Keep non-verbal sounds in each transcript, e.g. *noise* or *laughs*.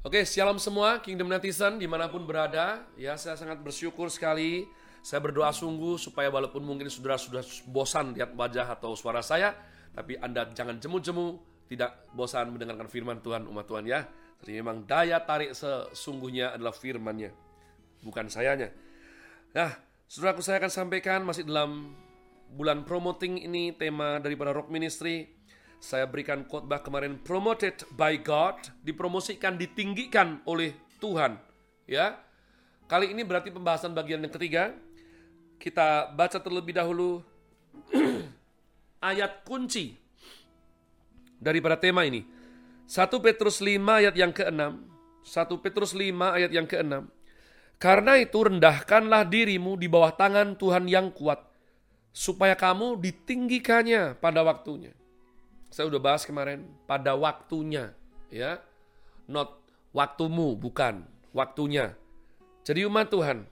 Oke, shalom semua, Kingdom Netizen di mana pun berada. Ya, saya sangat bersyukur sekali. Saya berdoa sungguh supaya walaupun mungkin saudara sudah bosan lihat wajah atau suara saya, tapi Anda jangan jemu-jemu, tidak bosan mendengarkan firman Tuhan, umat Tuhan ya. Jadi memang daya tarik sesungguhnya adalah firmannya, bukan sayanya. Nah, saudaraku saya akan sampaikan masih dalam bulan promoting ini tema daripada Rock Ministry saya berikan khotbah kemarin promoted by God, dipromosikan, ditinggikan oleh Tuhan. Ya. Kali ini berarti pembahasan bagian yang ketiga. Kita baca terlebih dahulu *clears throat* ayat kunci daripada tema ini. 1 Petrus 5 ayat yang ke-6. 1 Petrus 5 ayat yang ke-6. Karena itu rendahkanlah dirimu di bawah tangan Tuhan yang kuat, supaya kamu ditinggikannya pada waktunya. Saya udah bahas kemarin pada waktunya, ya. Not waktumu, bukan waktunya. Jadi umat Tuhan,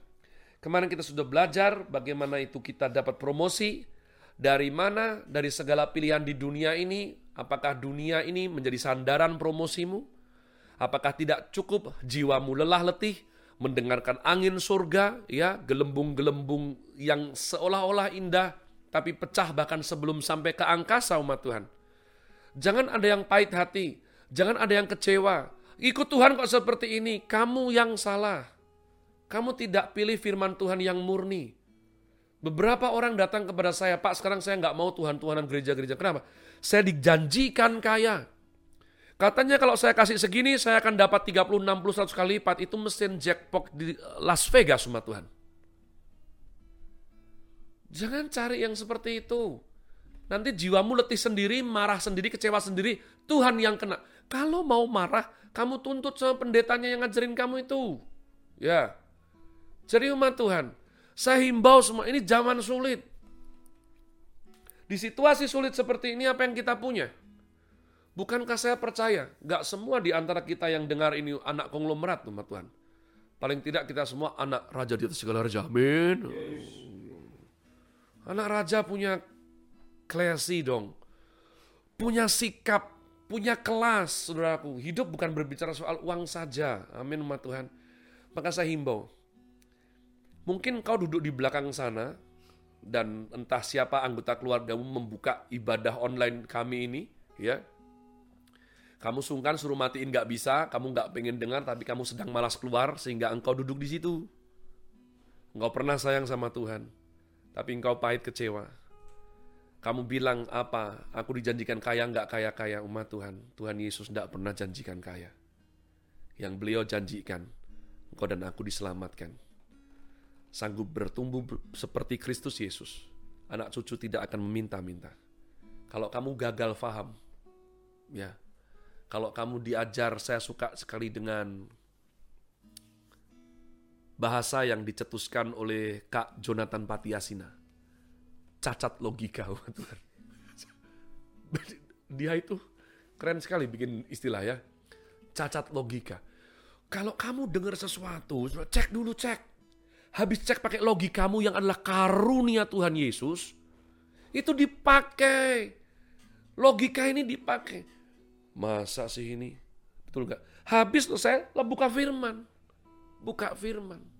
kemarin kita sudah belajar bagaimana itu kita dapat promosi dari mana dari segala pilihan di dunia ini, apakah dunia ini menjadi sandaran promosimu? Apakah tidak cukup jiwamu lelah letih mendengarkan angin surga, ya, gelembung-gelembung yang seolah-olah indah tapi pecah bahkan sebelum sampai ke angkasa umat Tuhan. Jangan ada yang pahit hati. Jangan ada yang kecewa. Ikut Tuhan kok seperti ini. Kamu yang salah. Kamu tidak pilih firman Tuhan yang murni. Beberapa orang datang kepada saya, Pak sekarang saya nggak mau Tuhan-Tuhanan gereja-gereja. Kenapa? Saya dijanjikan kaya. Katanya kalau saya kasih segini, saya akan dapat 30, 60, 100 kali lipat. Itu mesin jackpot di Las Vegas, umat Tuhan. Jangan cari yang seperti itu. Nanti jiwamu letih sendiri, marah sendiri, kecewa sendiri. Tuhan yang kena. Kalau mau marah, kamu tuntut sama pendetanya yang ngajarin kamu itu. Ya. Jadi umat Tuhan, saya himbau semua, ini zaman sulit. Di situasi sulit seperti ini apa yang kita punya? Bukankah saya percaya, gak semua di antara kita yang dengar ini anak konglomerat umat Tuhan. Paling tidak kita semua anak raja di atas segala raja. Amin. Anak raja punya classy dong. Punya sikap, punya kelas, saudaraku. Hidup bukan berbicara soal uang saja. Amin, umat Tuhan. Maka saya himbau. Mungkin kau duduk di belakang sana, dan entah siapa anggota keluargamu membuka ibadah online kami ini, ya. Kamu sungkan suruh matiin gak bisa, kamu gak pengen dengar, tapi kamu sedang malas keluar sehingga engkau duduk di situ. Engkau pernah sayang sama Tuhan, tapi engkau pahit kecewa. Kamu bilang apa? Aku dijanjikan kaya nggak kaya-kaya umat Tuhan. Tuhan Yesus tidak pernah janjikan kaya. Yang beliau janjikan, engkau dan aku diselamatkan. Sanggup bertumbuh seperti Kristus Yesus. Anak cucu tidak akan meminta-minta. Kalau kamu gagal faham, ya. Kalau kamu diajar, saya suka sekali dengan bahasa yang dicetuskan oleh Kak Jonathan Patiasina cacat logika. *laughs* Dia itu keren sekali bikin istilah ya. Cacat logika. Kalau kamu dengar sesuatu, cek dulu cek. Habis cek pakai logikamu yang adalah karunia Tuhan Yesus, itu dipakai. Logika ini dipakai. Masa sih ini? Betul nggak? Habis saya buka firman. Buka firman.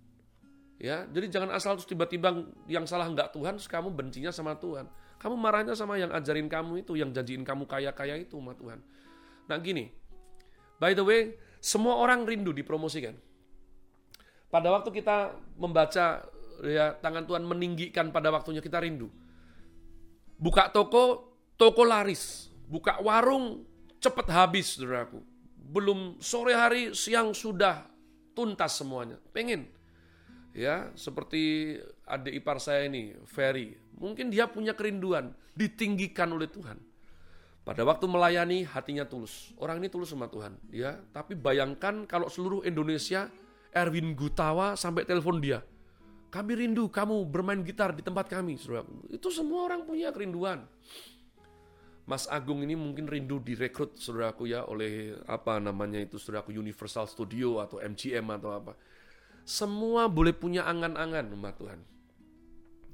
Ya, jadi jangan asal terus tiba-tiba yang salah nggak Tuhan, terus kamu bencinya sama Tuhan. Kamu marahnya sama yang ajarin kamu itu, yang janjiin kamu kaya-kaya itu sama Tuhan. Nah gini, by the way, semua orang rindu dipromosikan. Pada waktu kita membaca ya tangan Tuhan meninggikan pada waktunya kita rindu. Buka toko, toko laris. Buka warung, cepet habis, saudaraku. Belum sore hari, siang sudah tuntas semuanya. Pengen ya seperti adik ipar saya ini Ferry. Mungkin dia punya kerinduan ditinggikan oleh Tuhan. Pada waktu melayani hatinya tulus. Orang ini tulus sama Tuhan ya. Tapi bayangkan kalau seluruh Indonesia Erwin Gutawa sampai telepon dia kami rindu kamu bermain gitar di tempat kami itu semua orang punya kerinduan. Mas Agung ini mungkin rindu direkrut saudaraku ya oleh apa namanya itu saudaraku Universal Studio atau MGM atau apa semua boleh punya angan-angan umat Tuhan.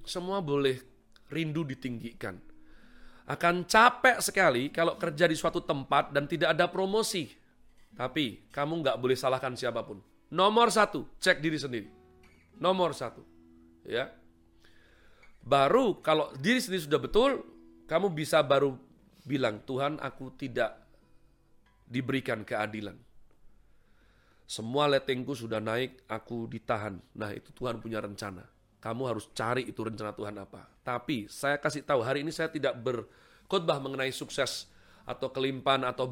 Semua boleh rindu ditinggikan. Akan capek sekali kalau kerja di suatu tempat dan tidak ada promosi. Tapi kamu nggak boleh salahkan siapa pun. Nomor satu, cek diri sendiri. Nomor satu, ya. Baru kalau diri sendiri sudah betul, kamu bisa baru bilang Tuhan aku tidak diberikan keadilan. Semua letengku sudah naik, aku ditahan. Nah itu Tuhan punya rencana. Kamu harus cari itu rencana Tuhan apa. Tapi saya kasih tahu hari ini saya tidak berkhotbah mengenai sukses atau kelimpahan atau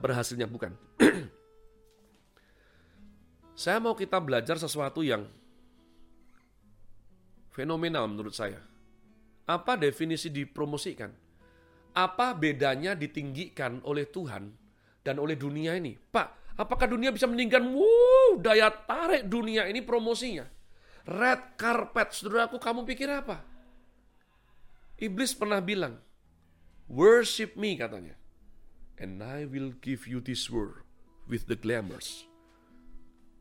berhasilnya bukan. *clears throat* saya mau kita belajar sesuatu yang fenomenal menurut saya. Apa definisi dipromosikan? Apa bedanya ditinggikan oleh Tuhan dan oleh dunia ini? Pak, apakah dunia bisa meninggikan? Wuh, daya tarik dunia ini promosinya. Red carpet, saudaraku, kamu pikir apa? Iblis pernah bilang, worship me katanya. And I will give you this world with the glamours.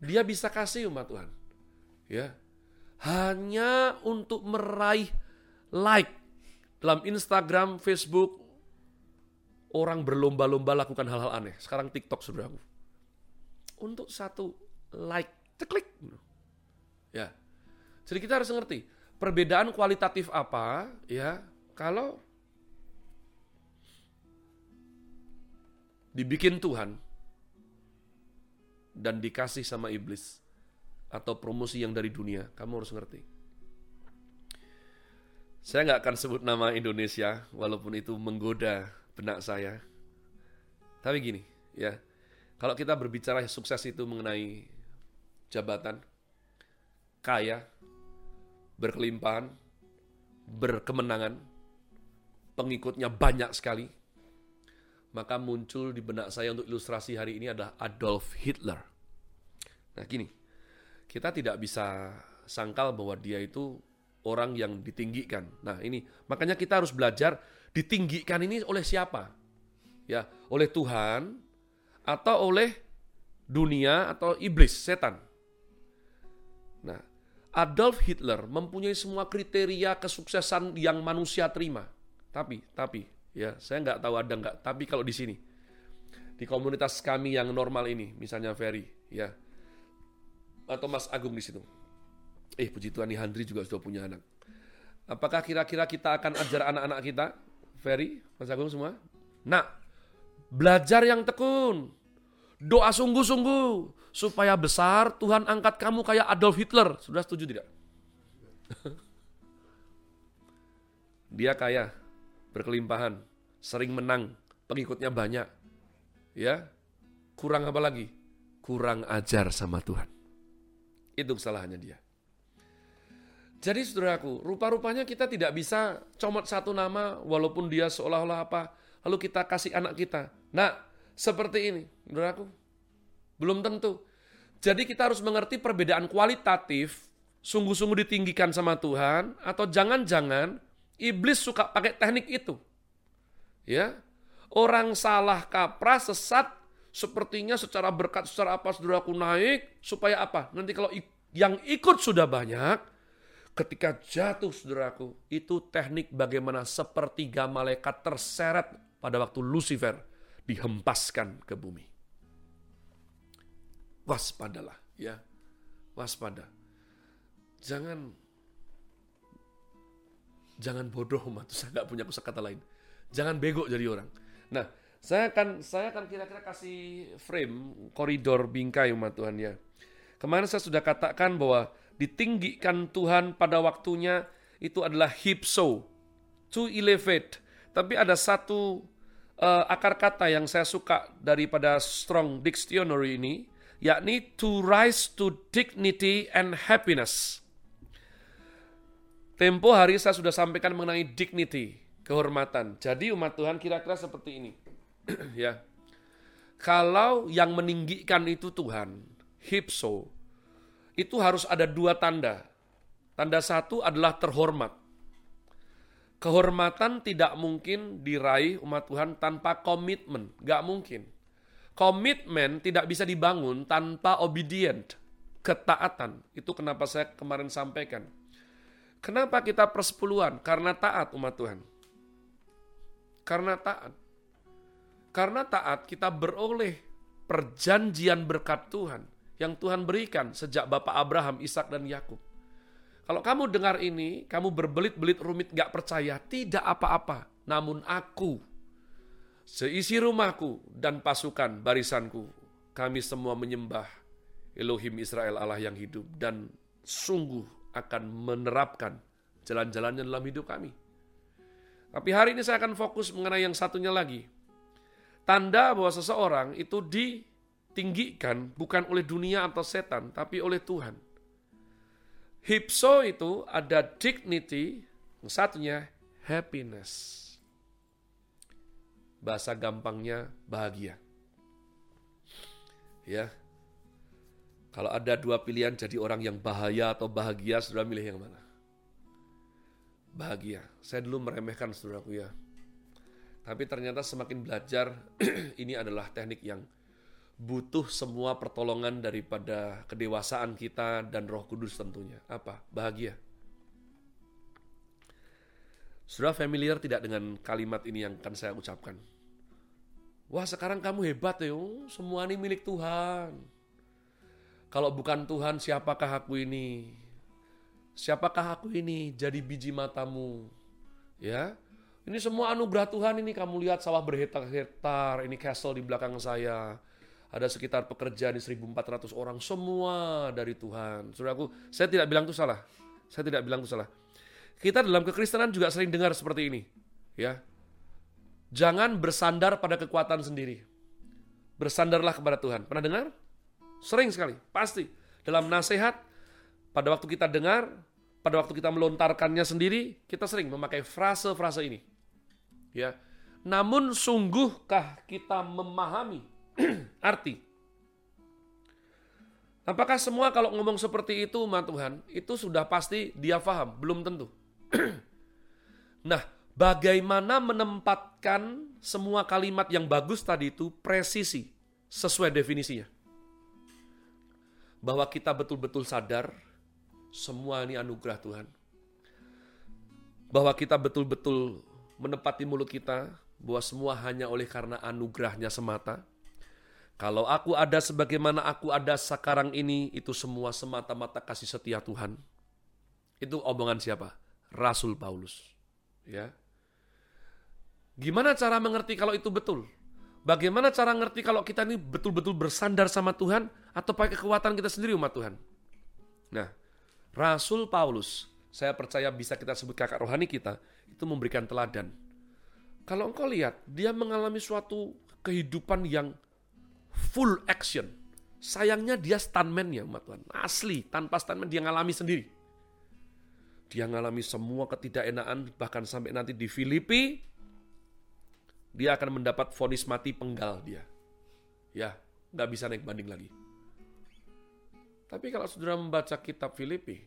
Dia bisa kasih umat Tuhan. Ya. Hanya untuk meraih like dalam Instagram, Facebook, orang berlomba-lomba lakukan hal-hal aneh. Sekarang TikTok saudaraku. Untuk satu like, ceklik. Ya, jadi kita harus ngerti perbedaan kualitatif apa ya kalau dibikin Tuhan dan dikasih sama iblis atau promosi yang dari dunia, kamu harus ngerti. Saya nggak akan sebut nama Indonesia, walaupun itu menggoda benak saya. Tapi gini, ya, kalau kita berbicara sukses itu mengenai jabatan, kaya, berkelimpahan, berkemenangan, pengikutnya banyak sekali, maka muncul di benak saya untuk ilustrasi hari ini adalah Adolf Hitler. Nah gini, kita tidak bisa sangkal bahwa dia itu orang yang ditinggikan. Nah ini, makanya kita harus belajar ditinggikan ini oleh siapa? Ya, oleh Tuhan atau oleh dunia atau iblis, setan. Nah, Adolf Hitler mempunyai semua kriteria kesuksesan yang manusia terima. Tapi, tapi, ya saya nggak tahu ada nggak. Tapi kalau di sini, di komunitas kami yang normal ini, misalnya Ferry, ya, atau Mas Agung di situ. Eh, puji Tuhan, nih Handri juga sudah punya anak. Apakah kira-kira kita akan ajar anak-anak kita, Ferry, Mas Agung semua? Nah, belajar yang tekun, doa sungguh-sungguh, supaya besar Tuhan angkat kamu kayak Adolf Hitler. Sudah setuju tidak? *laughs* Dia kaya, berkelimpahan, sering menang, pengikutnya banyak. Ya, kurang apa lagi? Kurang ajar sama Tuhan. Itu kesalahannya dia. Jadi saudaraku, rupa-rupanya kita tidak bisa comot satu nama walaupun dia seolah-olah apa, lalu kita kasih anak kita. Nah, seperti ini, saudaraku. Belum tentu. Jadi kita harus mengerti perbedaan kualitatif, sungguh-sungguh ditinggikan sama Tuhan, atau jangan-jangan iblis suka pakai teknik itu. Ya, orang salah kaprah sesat sepertinya secara berkat secara apa saudaraku naik supaya apa? Nanti kalau yang ikut sudah banyak, ketika jatuh saudaraku, itu teknik bagaimana sepertiga malaikat terseret pada waktu Lucifer dihempaskan ke bumi waspadalah ya. Waspada. Jangan jangan bodoh umat *laughs* saya nggak punya kata lain. Jangan bego jadi orang. Nah, saya akan saya akan kira-kira kasih frame koridor bingkai umat Tuhan ya. Kemarin saya sudah katakan bahwa ditinggikan Tuhan pada waktunya itu adalah hipso, to elevate. Tapi ada satu uh, akar kata yang saya suka daripada Strong Dictionary ini, yakni to rise to dignity and happiness. Tempo hari saya sudah sampaikan mengenai dignity, kehormatan. Jadi umat Tuhan kira-kira seperti ini. *clears throat* ya. Kalau yang meninggikan itu Tuhan, hipso, itu harus ada dua tanda. Tanda satu adalah terhormat. Kehormatan tidak mungkin diraih umat Tuhan tanpa komitmen. Gak mungkin. Komitmen tidak bisa dibangun tanpa obedient, ketaatan. Itu kenapa saya kemarin sampaikan. Kenapa kita persepuluhan? Karena taat umat Tuhan. Karena taat. Karena taat kita beroleh perjanjian berkat Tuhan yang Tuhan berikan sejak Bapak Abraham, Ishak dan Yakub. Kalau kamu dengar ini, kamu berbelit-belit rumit gak percaya, tidak apa-apa. Namun aku, seisi rumahku dan pasukan barisanku, kami semua menyembah Elohim Israel Allah yang hidup dan sungguh akan menerapkan jalan-jalannya dalam hidup kami. Tapi hari ini saya akan fokus mengenai yang satunya lagi. Tanda bahwa seseorang itu ditinggikan bukan oleh dunia atau setan, tapi oleh Tuhan. Hipso itu ada dignity, satunya happiness. Bahasa gampangnya bahagia. Ya, kalau ada dua pilihan jadi orang yang bahaya atau bahagia, sudah milih yang mana? Bahagia. Saya dulu meremehkan saudaraku ya. Tapi ternyata semakin belajar, *clears throat* ini adalah teknik yang butuh semua pertolongan daripada kedewasaan kita dan roh kudus tentunya. Apa? Bahagia. Sudah familiar tidak dengan kalimat ini yang akan saya ucapkan? Wah sekarang kamu hebat ya, oh, semua ini milik Tuhan. Kalau bukan Tuhan, siapakah aku ini? Siapakah aku ini? Jadi biji matamu. Ya. Ini semua anugerah Tuhan ini kamu lihat sawah berhektar-hektar, ini castle di belakang saya. Ada sekitar pekerja di 1400 orang, semua dari Tuhan. Saudaraku, saya tidak bilang itu salah. Saya tidak bilang itu salah. Kita dalam kekristenan juga sering dengar seperti ini. Ya. Jangan bersandar pada kekuatan sendiri. Bersandarlah kepada Tuhan. Pernah dengar? Sering sekali, pasti. Dalam nasihat, pada waktu kita dengar, pada waktu kita melontarkannya sendiri, kita sering memakai frase-frase ini. Ya. Namun sungguhkah kita memahami *clears throat* arti? Apakah semua kalau ngomong seperti itu, umat Tuhan, itu sudah pasti dia paham? Belum tentu. *clears throat* nah, bagaimana menempatkan semua kalimat yang bagus tadi itu presisi, sesuai definisinya? bahwa kita betul-betul sadar semua ini anugerah Tuhan. Bahwa kita betul-betul menepati mulut kita bahwa semua hanya oleh karena anugerahnya semata. Kalau aku ada sebagaimana aku ada sekarang ini, itu semua semata-mata kasih setia Tuhan. Itu omongan siapa? Rasul Paulus. Ya. Gimana cara mengerti kalau itu betul? Bagaimana cara ngerti kalau kita ini betul-betul bersandar sama Tuhan atau pakai kekuatan kita sendiri umat Tuhan? Nah, Rasul Paulus, saya percaya bisa kita sebut kakak rohani kita, itu memberikan teladan. Kalau engkau lihat, dia mengalami suatu kehidupan yang full action. Sayangnya dia stuntman ya umat Tuhan. Asli, tanpa stuntman dia ngalami sendiri. Dia ngalami semua ketidakenaan, bahkan sampai nanti di Filipi, dia akan mendapat vonis mati penggal dia. Ya, nggak bisa naik banding lagi. Tapi kalau saudara membaca kitab Filipi,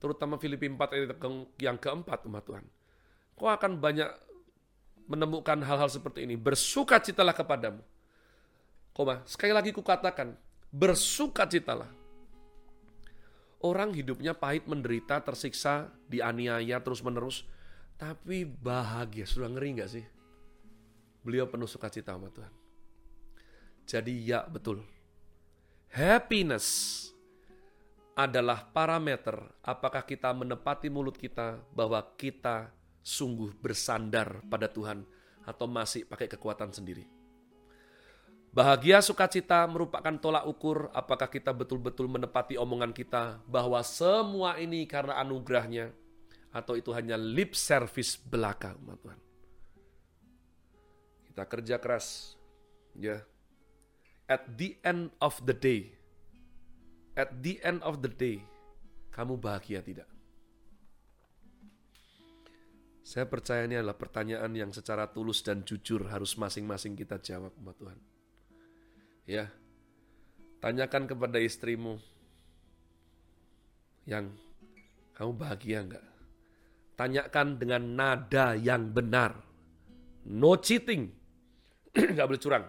terutama Filipi 4 ayat yang keempat umat Tuhan, kau akan banyak menemukan hal-hal seperti ini. Bersukacitalah kepadamu. Koma, sekali lagi kukatakan, bersukacitalah. Orang hidupnya pahit, menderita, tersiksa, dianiaya terus-menerus, tapi bahagia. Sudah ngeri nggak sih? Beliau penuh sukacita sama Tuhan. Jadi ya betul. Happiness adalah parameter apakah kita menepati mulut kita bahwa kita sungguh bersandar pada Tuhan atau masih pakai kekuatan sendiri. Bahagia sukacita merupakan tolak ukur apakah kita betul-betul menepati omongan kita bahwa semua ini karena anugerahnya atau itu hanya lip service belaka umat Tuhan. Kita kerja keras. Ya. At the end of the day. At the end of the day. Kamu bahagia tidak? Saya percaya ini adalah pertanyaan yang secara tulus dan jujur harus masing-masing kita jawab, umat Tuhan. Ya, tanyakan kepada istrimu yang kamu bahagia enggak? Tanyakan dengan nada yang benar. No cheating. *clears throat* nggak boleh curang.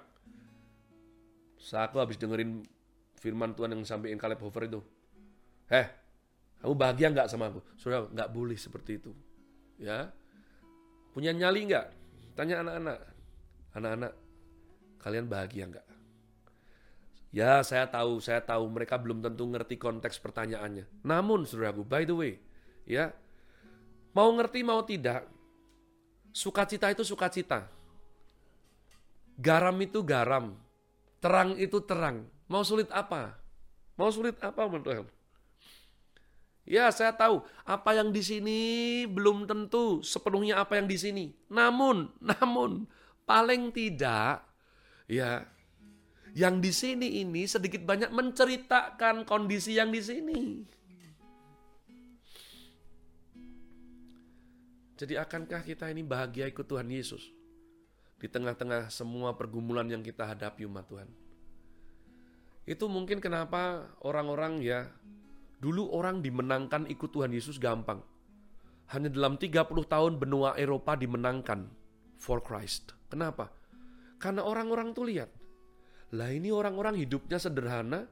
Saat aku habis dengerin firman Tuhan yang sampaikan Caleb Hofer itu. Eh, kamu bahagia nggak sama aku? Saudara, nggak boleh seperti itu. Ya, punya nyali nggak? Tanya anak-anak. Anak-anak, kalian bahagia nggak? Ya, saya tahu, saya tahu mereka belum tentu ngerti konteks pertanyaannya. Namun, saudaraku, by the way, ya, mau ngerti mau tidak, sukacita itu sukacita. Garam itu garam, terang itu terang. Mau sulit apa? Mau sulit apa, menurut Ya, saya tahu apa yang di sini belum tentu sepenuhnya apa yang di sini. Namun, *laughs* namun paling tidak ya yang di sini ini sedikit banyak menceritakan kondisi yang di sini. Jadi akankah kita ini bahagia ikut Tuhan Yesus? Di tengah-tengah semua pergumulan yang kita hadapi umat Tuhan. Itu mungkin kenapa orang-orang ya, dulu orang dimenangkan ikut Tuhan Yesus gampang. Hanya dalam 30 tahun benua Eropa dimenangkan for Christ. Kenapa? Karena orang-orang tuh lihat, lah ini orang-orang hidupnya sederhana,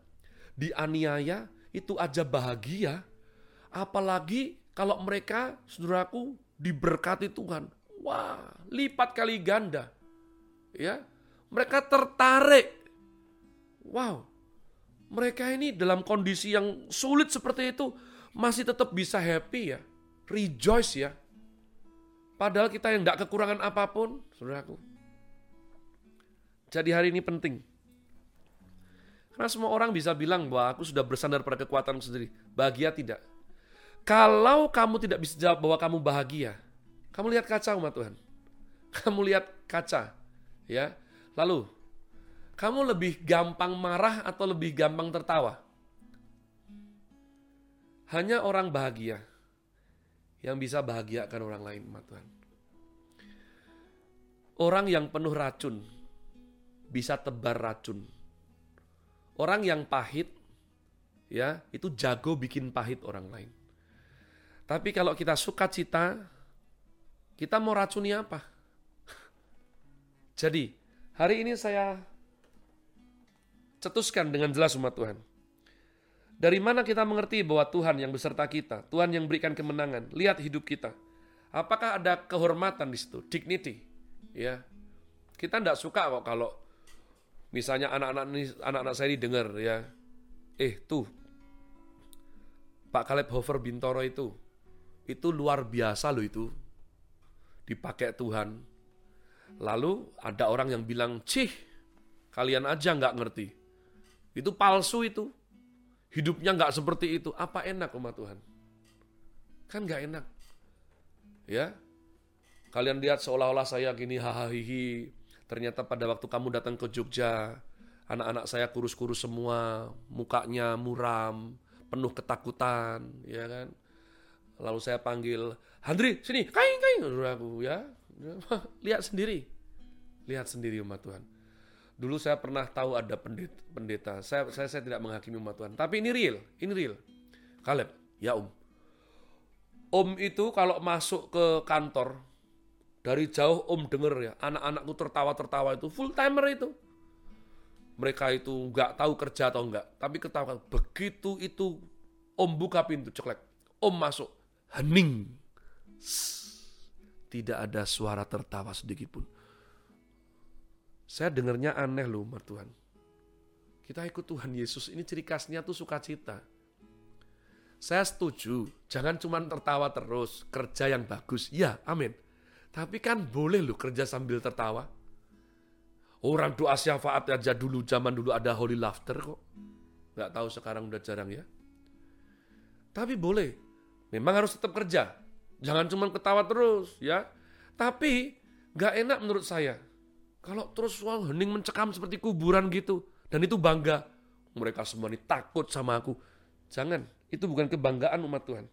dianiaya, itu aja bahagia. Apalagi kalau mereka, saudaraku, diberkati Tuhan. Wah, lipat kali ganda. Ya, mereka tertarik. Wow, mereka ini dalam kondisi yang sulit seperti itu masih tetap bisa happy ya, rejoice ya. Padahal kita yang tidak kekurangan apa pun, saudaraku. Jadi hari ini penting karena semua orang bisa bilang bahwa aku sudah bersandar pada kekuatan sendiri. Bahagia tidak. Kalau kamu tidak bisa jawab bahwa kamu bahagia, kamu lihat kaca umat Tuhan. *laughs* Kamu lihat kaca, ya. Lalu, kamu lebih gampang marah atau lebih gampang tertawa? Hanya orang bahagia yang bisa bahagiakan orang lain, umat Tuhan. Orang yang penuh racun bisa tebar racun Orang yang pahit, ya itu jago bikin pahit orang lain. Tapi kalau kita suka cita, kita mau racuni apa? *laughs* Jadi, hari ini saya cetuskan dengan jelas umat Tuhan. Dari mana kita mengerti bahwa Tuhan yang beserta kita, Tuhan yang berikan kemenangan, lihat hidup kita. Apakah ada kehormatan di situ, dignity? Ya, kita tidak suka kok kalau Misalnya anak-anak ini anak-anak saya ini dengar ya, eh tuh Pak Caleb Hofer Bintoro itu, itu luar biasa loh itu, dipakai Tuhan. Lalu ada orang yang bilang, cih, kalian aja nggak ngerti. Itu palsu itu. Hidupnya nggak seperti itu. Apa enak umat Tuhan? Kan nggak enak. Ya, kalian lihat seolah-olah saya gini hahaha Ternyata pada waktu kamu datang ke Jogja, anak-anak saya kurus-kurus semua, mukanya muram, penuh ketakutan, ya kan. Lalu saya panggil, Handri, sini, kain, kain, aku ya. *laughs* Lihat sendiri. Lihat sendiri umat Tuhan. Dulu saya pernah tahu ada pendeta, pendeta. Saya, saya saya tidak menghakimi umat Tuhan, tapi ini real, ini real. Kaleb, ya Om. Om itu kalau masuk ke kantor, dari jauh om denger ya, anak-anakku tertawa-tertawa itu full timer itu. Mereka itu nggak tahu kerja atau enggak, tapi ketawa. Begitu itu om buka pintu ceklek, om masuk, hening. Tidak ada suara tertawa sedikit pun. Saya dengarnya aneh loh, umat Tuhan. Kita ikut Tuhan Yesus, ini ciri khasnya tuh sukacita. Saya setuju, jangan cuma tertawa terus, kerja yang bagus. Ya, amin. Tapi kan boleh loh kerja sambil tertawa. Orang doa syafaat aja dulu zaman dulu ada holy laughter kok. Gak tahu sekarang udah jarang ya. Tapi boleh. Memang harus tetap kerja. Jangan cuma ketawa terus ya. Tapi gak enak menurut saya. Kalau terus wow, hening mencekam seperti kuburan gitu. Dan itu bangga. Mereka semua ini takut sama aku. Jangan. Itu bukan kebanggaan umat Tuhan.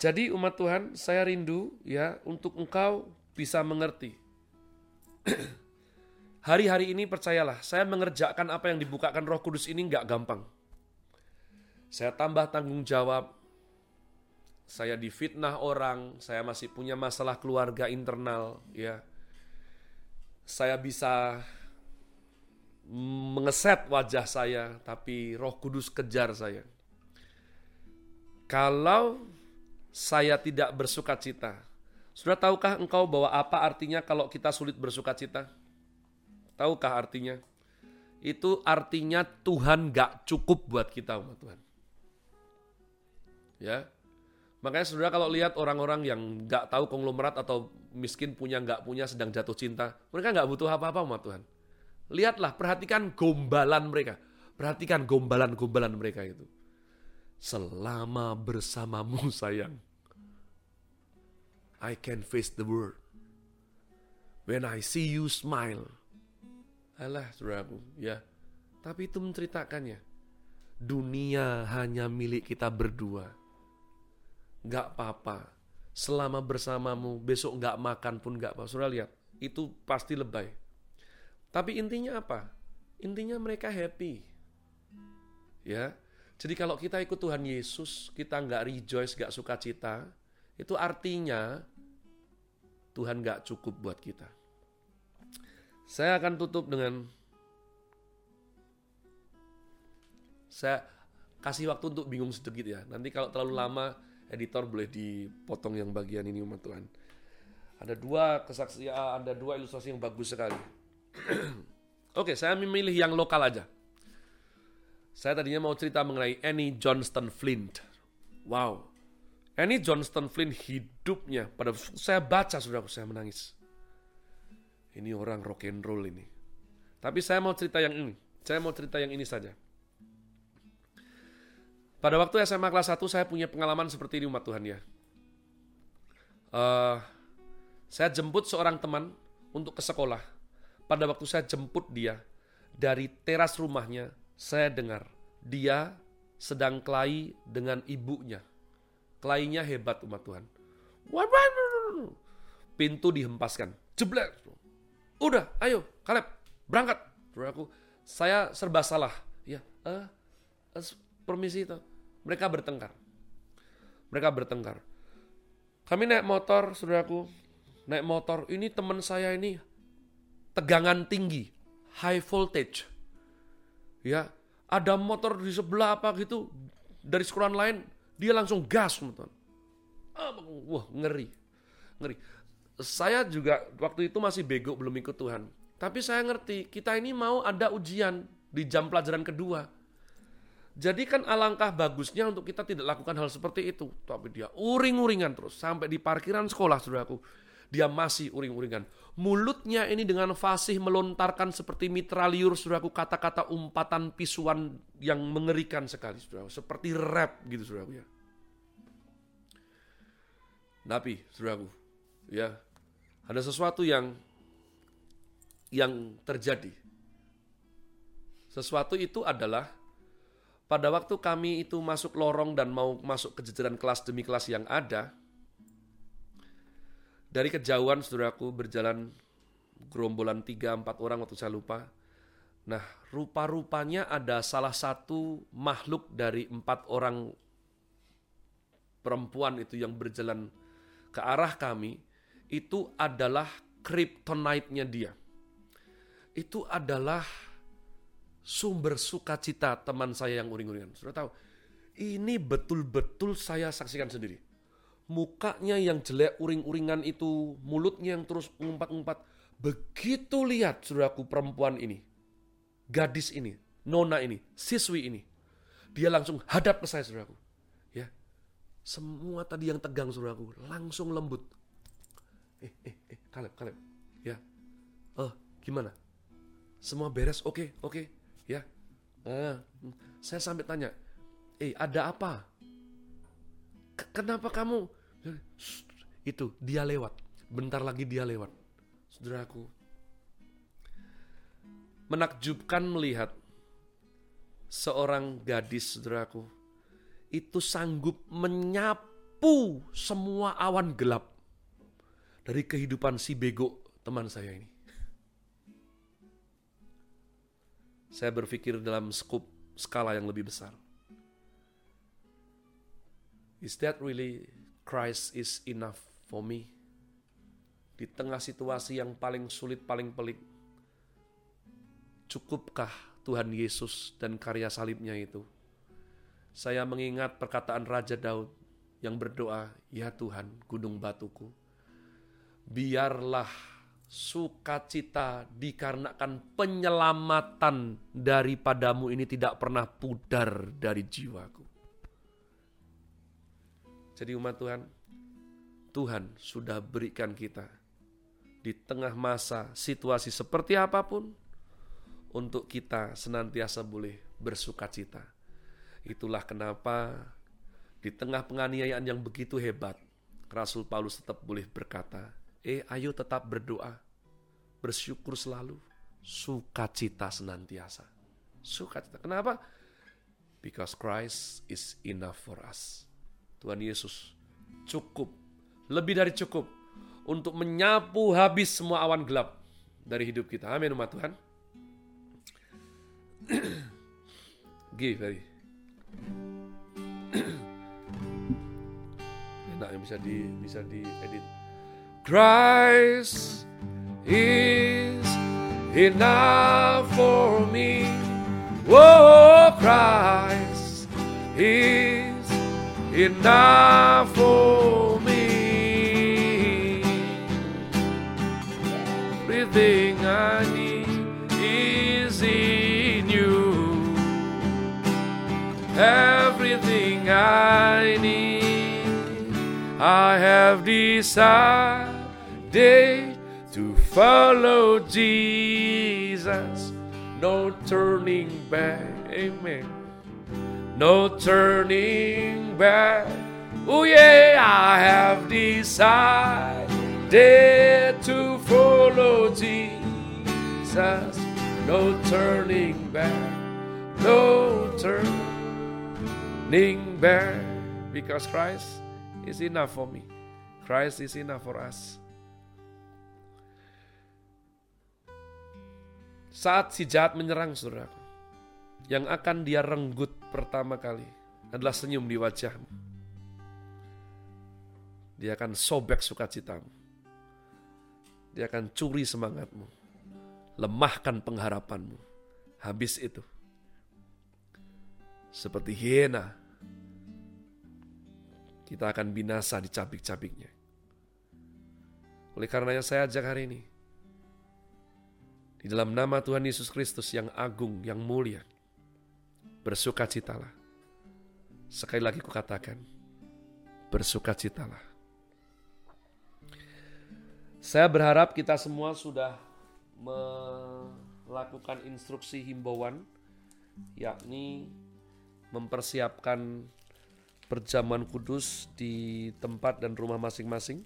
Jadi umat Tuhan, saya rindu ya untuk engkau bisa mengerti. *clears throat* Hari-hari ini percayalah, saya mengerjakan apa yang dibukakan Roh Kudus ini nggak gampang. Saya tambah tanggung jawab, saya difitnah orang, saya masih punya masalah keluarga internal, ya. Saya bisa mengeset wajah saya, tapi Roh Kudus kejar saya. Kalau saya tidak bersuka cita. Sudah tahukah engkau bahwa apa artinya kalau kita sulit bersuka cita? Tahukah artinya? itu artinya Tuhan gak cukup buat kita umat Tuhan. Ya, makanya saudara kalau lihat orang-orang yang gak tahu konglomerat atau miskin punya gak punya sedang jatuh cinta, mereka gak butuh apa-apa umat Tuhan. Lihatlah, perhatikan gombalan mereka, perhatikan gombalan-gombalan mereka itu. Selama bersamamu *laughs* sayang, I can face the world. When I see you smile. Alah, saudaraku, ya. Tapi itu menceritakannya. Dunia hanya milik kita berdua. Gak apa-apa. Selama bersamamu, besok gak makan pun gak apa. Saudara lihat, itu pasti lebay. Tapi intinya apa? Intinya mereka happy. Ya, jadi kalau kita ikut Tuhan Yesus, kita nggak rejoice, nggak suka cita, itu artinya Tuhan nggak cukup buat kita. Saya akan tutup dengan saya kasih waktu untuk bingung sedikit ya. Nanti kalau terlalu lama, editor boleh dipotong yang bagian ini umat Tuhan. Ada dua kesaksian, ada dua ilustrasi yang bagus sekali. *clears throat* Oke, saya memilih yang lokal aja. Saya tadinya mau cerita mengenai Annie Johnston Flint. Wow, Annie Johnston Flint hidupnya pada saya baca sudah saya menangis. Ini orang rock and roll ini. Tapi saya mau cerita yang ini. Saya mau cerita yang ini saja. Pada waktu SMA kelas 1 saya punya pengalaman seperti ini umat Tuhan ya. Uh, saya jemput seorang teman untuk ke sekolah. Pada waktu saya jemput dia dari teras rumahnya, saya dengar dia sedang kelahi dengan ibunya. Kelahinya hebat umat Tuhan. Pintu dihempaskan. Jeblek. Udah, ayo, Kaleb, berangkat. Aku, saya serba salah. Ya, uh, uh, permisi itu. Mereka bertengkar. Mereka bertengkar. Kami naik motor, saudaraku. Naik motor. Ini teman saya ini tegangan tinggi, high voltage. Ya, ada motor di sebelah apa gitu dari sekolah lain dia langsung gas, teman Wah, ngeri. Ngeri. Saya juga waktu itu masih bego, belum ikut Tuhan. Tapi saya ngerti, kita ini mau ada ujian di jam pelajaran kedua. Jadi kan alangkah bagusnya untuk kita tidak lakukan hal seperti itu. Tapi dia uring-uringan terus. Sampai di parkiran sekolah, saudaraku. Dia masih uring-uringan. Mulutnya ini dengan fasih melontarkan seperti mitra liur, saudaraku. Kata-kata umpatan pisuan yang mengerikan sekali, saudaraku. Seperti rap gitu, saudaraku ya. Tapi, saudaraku, ya, ada sesuatu yang yang terjadi. Sesuatu itu adalah pada waktu kami itu masuk lorong dan mau masuk ke jajaran kelas demi kelas yang ada, dari kejauhan saudaraku berjalan gerombolan tiga empat orang waktu saya lupa. Nah, rupa-rupanya ada salah satu makhluk dari empat orang perempuan itu yang berjalan ke arah kami itu adalah kryptonite-nya dia. Itu adalah sumber sukacita teman saya yang uring-uringan. Sudah tahu, ini betul-betul saya saksikan sendiri. Mukanya yang jelek uring-uringan itu, mulutnya yang terus mengumpat-ngumpat. Begitu lihat saudaraku perempuan ini, gadis ini, nona ini, siswi ini. Dia langsung hadap ke saya saudaraku. Semua tadi yang tegang saudaraku langsung lembut. Eh, eh, eh, Kaleb, Kaleb. Ya. Oh, gimana? Semua beres? Oke, okay, oke. Okay. Ya. Uh, saya sampai tanya, eh ada apa? Kenapa kamu? Itu, dia lewat. Bentar lagi dia lewat. Saudaraku. Menakjubkan melihat seorang gadis, saudaraku, itu sanggup menyapu semua awan gelap dari kehidupan si bego teman saya ini. Saya berpikir dalam skup skala yang lebih besar. Is that really Christ is enough for me? Di tengah situasi yang paling sulit, paling pelik, cukupkah Tuhan Yesus dan karya salibnya itu saya mengingat perkataan Raja Daud yang berdoa, "Ya Tuhan, gunung batuku, biarlah sukacita dikarenakan penyelamatan daripadamu ini tidak pernah pudar dari jiwaku. Jadi umat Tuhan, Tuhan sudah berikan kita di tengah masa situasi seperti apa pun untuk kita senantiasa boleh bersukacita. Itulah kenapa di tengah penganiayaan yang begitu hebat, Rasul Paulus tetap boleh berkata, eh ayo tetap berdoa, bersyukur selalu, sukacita senantiasa. Sukacita. Kenapa? Because Christ is enough for us. Tuhan Yesus cukup, lebih dari cukup untuk menyapu habis semua awan gelap dari hidup kita. Amin umat Tuhan. *clears throat* Give very. *clears throat* Enak yang bisa di bisa di edit. Christ is enough for me. Oh, Christ is enough for me. Everything I need is in you. Everything I need, I have decided to follow Jesus. No turning back. Amen. No turning back. Oh, yeah, I have decided to follow Jesus. No turning back. No turning back. Because Christ is enough for me. Christ is enough for us. Saat si jahat menyerang saudara, yang akan dia renggut pertama kali adalah senyum di wajahmu. Dia akan sobek sukacitamu. Dia akan curi semangatmu. Lemahkan pengharapanmu. Habis itu. Seperti hiena. Kita akan binasa di cabik-cabiknya. Oleh karenanya saya ajak hari ini. Di dalam nama Tuhan Yesus Kristus yang agung, yang mulia. Bersukacitalah. Sekali lagi kukatakan. Bersukacitalah. Saya berharap kita semua sudah melakukan instruksi himbauan, yakni mempersiapkan perjamuan kudus di tempat dan rumah masing-masing.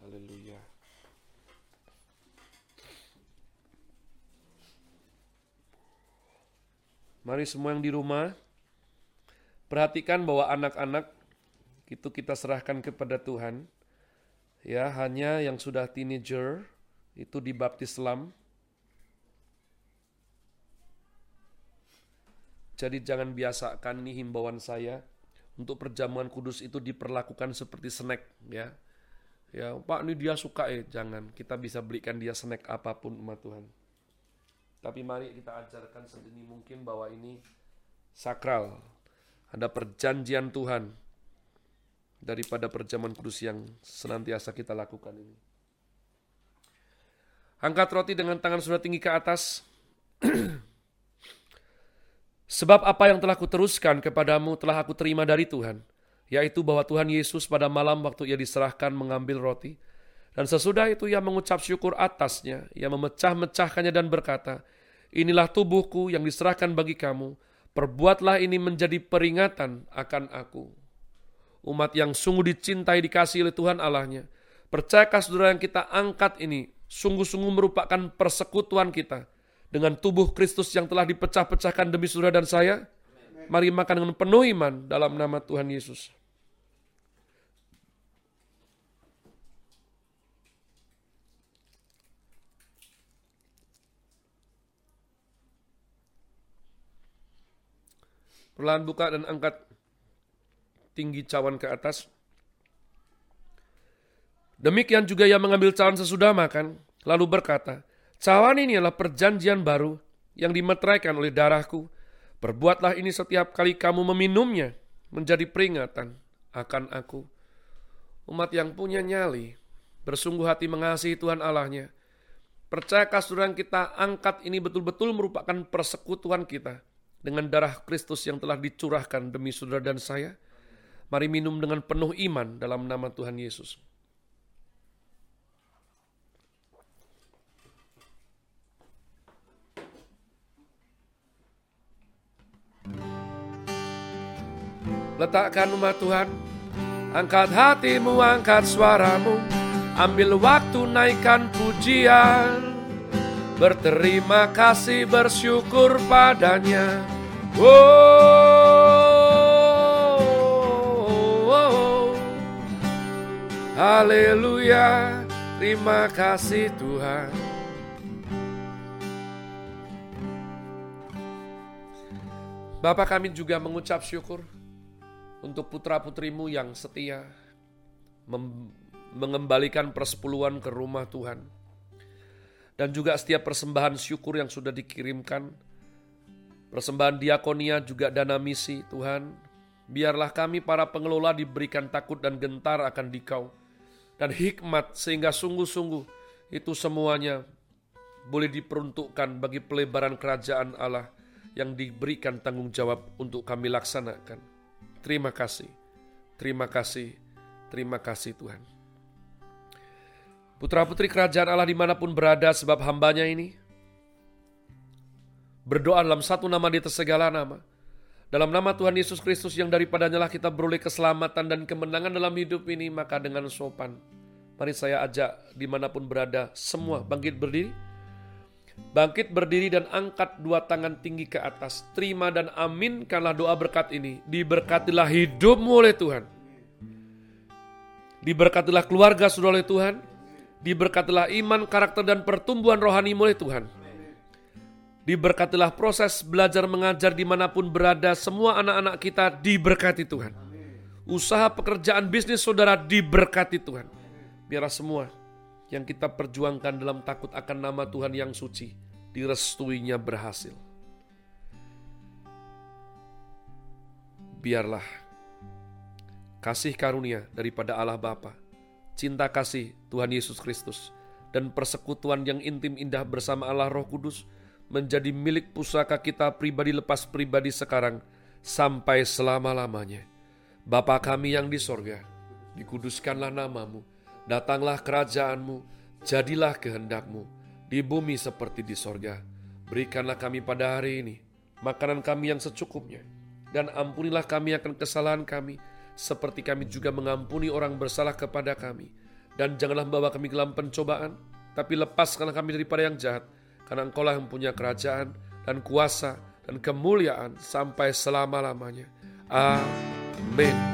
Haleluya. Mari semua yang di rumah Perhatikan bahwa anak-anak itu kita serahkan kepada Tuhan. Ya, hanya yang sudah teenager itu dibaptis Islam. Jadi jangan biasakan nih himbauan saya untuk perjamuan kudus itu diperlakukan seperti snack ya. Ya, Pak ini dia suka ya, jangan. Kita bisa belikan dia snack apa pun umat Tuhan. Tapi mari kita ajarkan sedini mungkin bahwa ini sakral, ada perjanjian Tuhan daripada perjamuan kudus yang senantiasa kita lakukan ini. Angkat roti dengan tangan sudah tinggi ke atas. *clears throat* Sebab apa yang telah kuteruskan kepadamu telah aku terima dari Tuhan, yaitu bahwa Tuhan Yesus pada malam waktu ia diserahkan mengambil roti, dan sesudah itu ia mengucap syukur atasnya, ia memecah-mecahkannya dan berkata, Inilah tubuhku yang diserahkan bagi kamu, Perbuatlah ini menjadi peringatan akan aku. Umat yang sungguh dicintai dikasih oleh Tuhan Allahnya. Percayakah saudara yang kita angkat ini sungguh-sungguh merupakan persekutuan kita dengan tubuh Kristus yang telah dipecah-pecahkan demi saudara dan saya? Mari makan dengan penuh iman dalam nama Tuhan Yesus. Perlahan buka dan angkat tinggi cawan ke atas. Demikian juga ia mengambil cawan sesudah makan, lalu berkata, Cawan ini adalah perjanjian baru yang dimeteraikan oleh darahku. Perbuatlah ini setiap kali kamu meminumnya menjadi peringatan akan aku. Umat yang punya nyali, bersungguh hati mengasihi Tuhan Allahnya. Percayakah saudara kita angkat ini betul-betul merupakan persekutuan kita dengan darah Kristus yang telah dicurahkan demi saudara dan saya? Mari minum dengan penuh iman dalam nama Tuhan Yesus. Letakkan umat Tuhan Angkat hatimu, angkat suaramu Ambil waktu naikkan pujian Berterima kasih, bersyukur padanya oh. Haleluya Terima kasih Tuhan Bapak kami juga mengucap syukur untuk putra-putrimu yang setia mengembalikan persepuluhan ke rumah Tuhan. Dan juga setiap persembahan syukur yang sudah dikirimkan, persembahan diakonia juga dana misi Tuhan. Biarlah kami para pengelola diberikan takut dan gentar akan dikau. Dan hikmat sehingga sungguh-sungguh itu semuanya boleh diperuntukkan bagi pelebaran kerajaan Allah yang diberikan tanggung jawab untuk kami laksanakan. Terima kasih, terima kasih, terima kasih Tuhan. Putra-putri kerajaan Allah di mana pun berada sebab hambanya ini berdoa dalam satu nama di atas segala nama. Dalam nama Tuhan Yesus Kristus yang daripadanya lah kita beroleh keselamatan dan kemenangan dalam hidup ini, maka dengan sopan. Mari saya ajak di mana pun berada, semua bangkit berdiri. Bangkit berdiri dan angkat dua tangan tinggi ke atas. Terima dan aminkanlah doa berkat ini. Diberkatilah hidupmu oleh Tuhan. Diberkatilah keluarga saudara oleh Tuhan. Diberkatilah iman, karakter, dan pertumbuhan rohani oleh Tuhan. Diberkatilah proses belajar mengajar di mana pun berada. Semua anak-anak kita diberkati Tuhan. Usaha pekerjaan bisnis saudara diberkati Tuhan. Biarlah semua yang kita perjuangkan dalam takut akan nama Tuhan yang suci, direstuinya berhasil. Biarlah kasih karunia daripada Allah Bapa, cinta kasih Tuhan Yesus Kristus, dan persekutuan yang intim indah bersama Allah Roh Kudus menjadi milik pusaka kita pribadi lepas pribadi sekarang sampai selama-lamanya. Bapa kami yang di sorga, dikuduskanlah namamu, Datanglah kerajaanmu, jadilah kehendakmu, di bumi seperti di sorga. Berikanlah kami pada hari ini makanan kami yang secukupnya, dan ampunilah kami akan kesalahan kami, seperti kami juga mengampuni orang bersalah kepada kami. Dan janganlah membawa kami ke dalam pencobaan, tapi lepaskanlah kami daripada yang jahat, karena engkau lah yang punya kerajaan, dan kuasa, dan kemuliaan sampai selama-lamanya. Amin.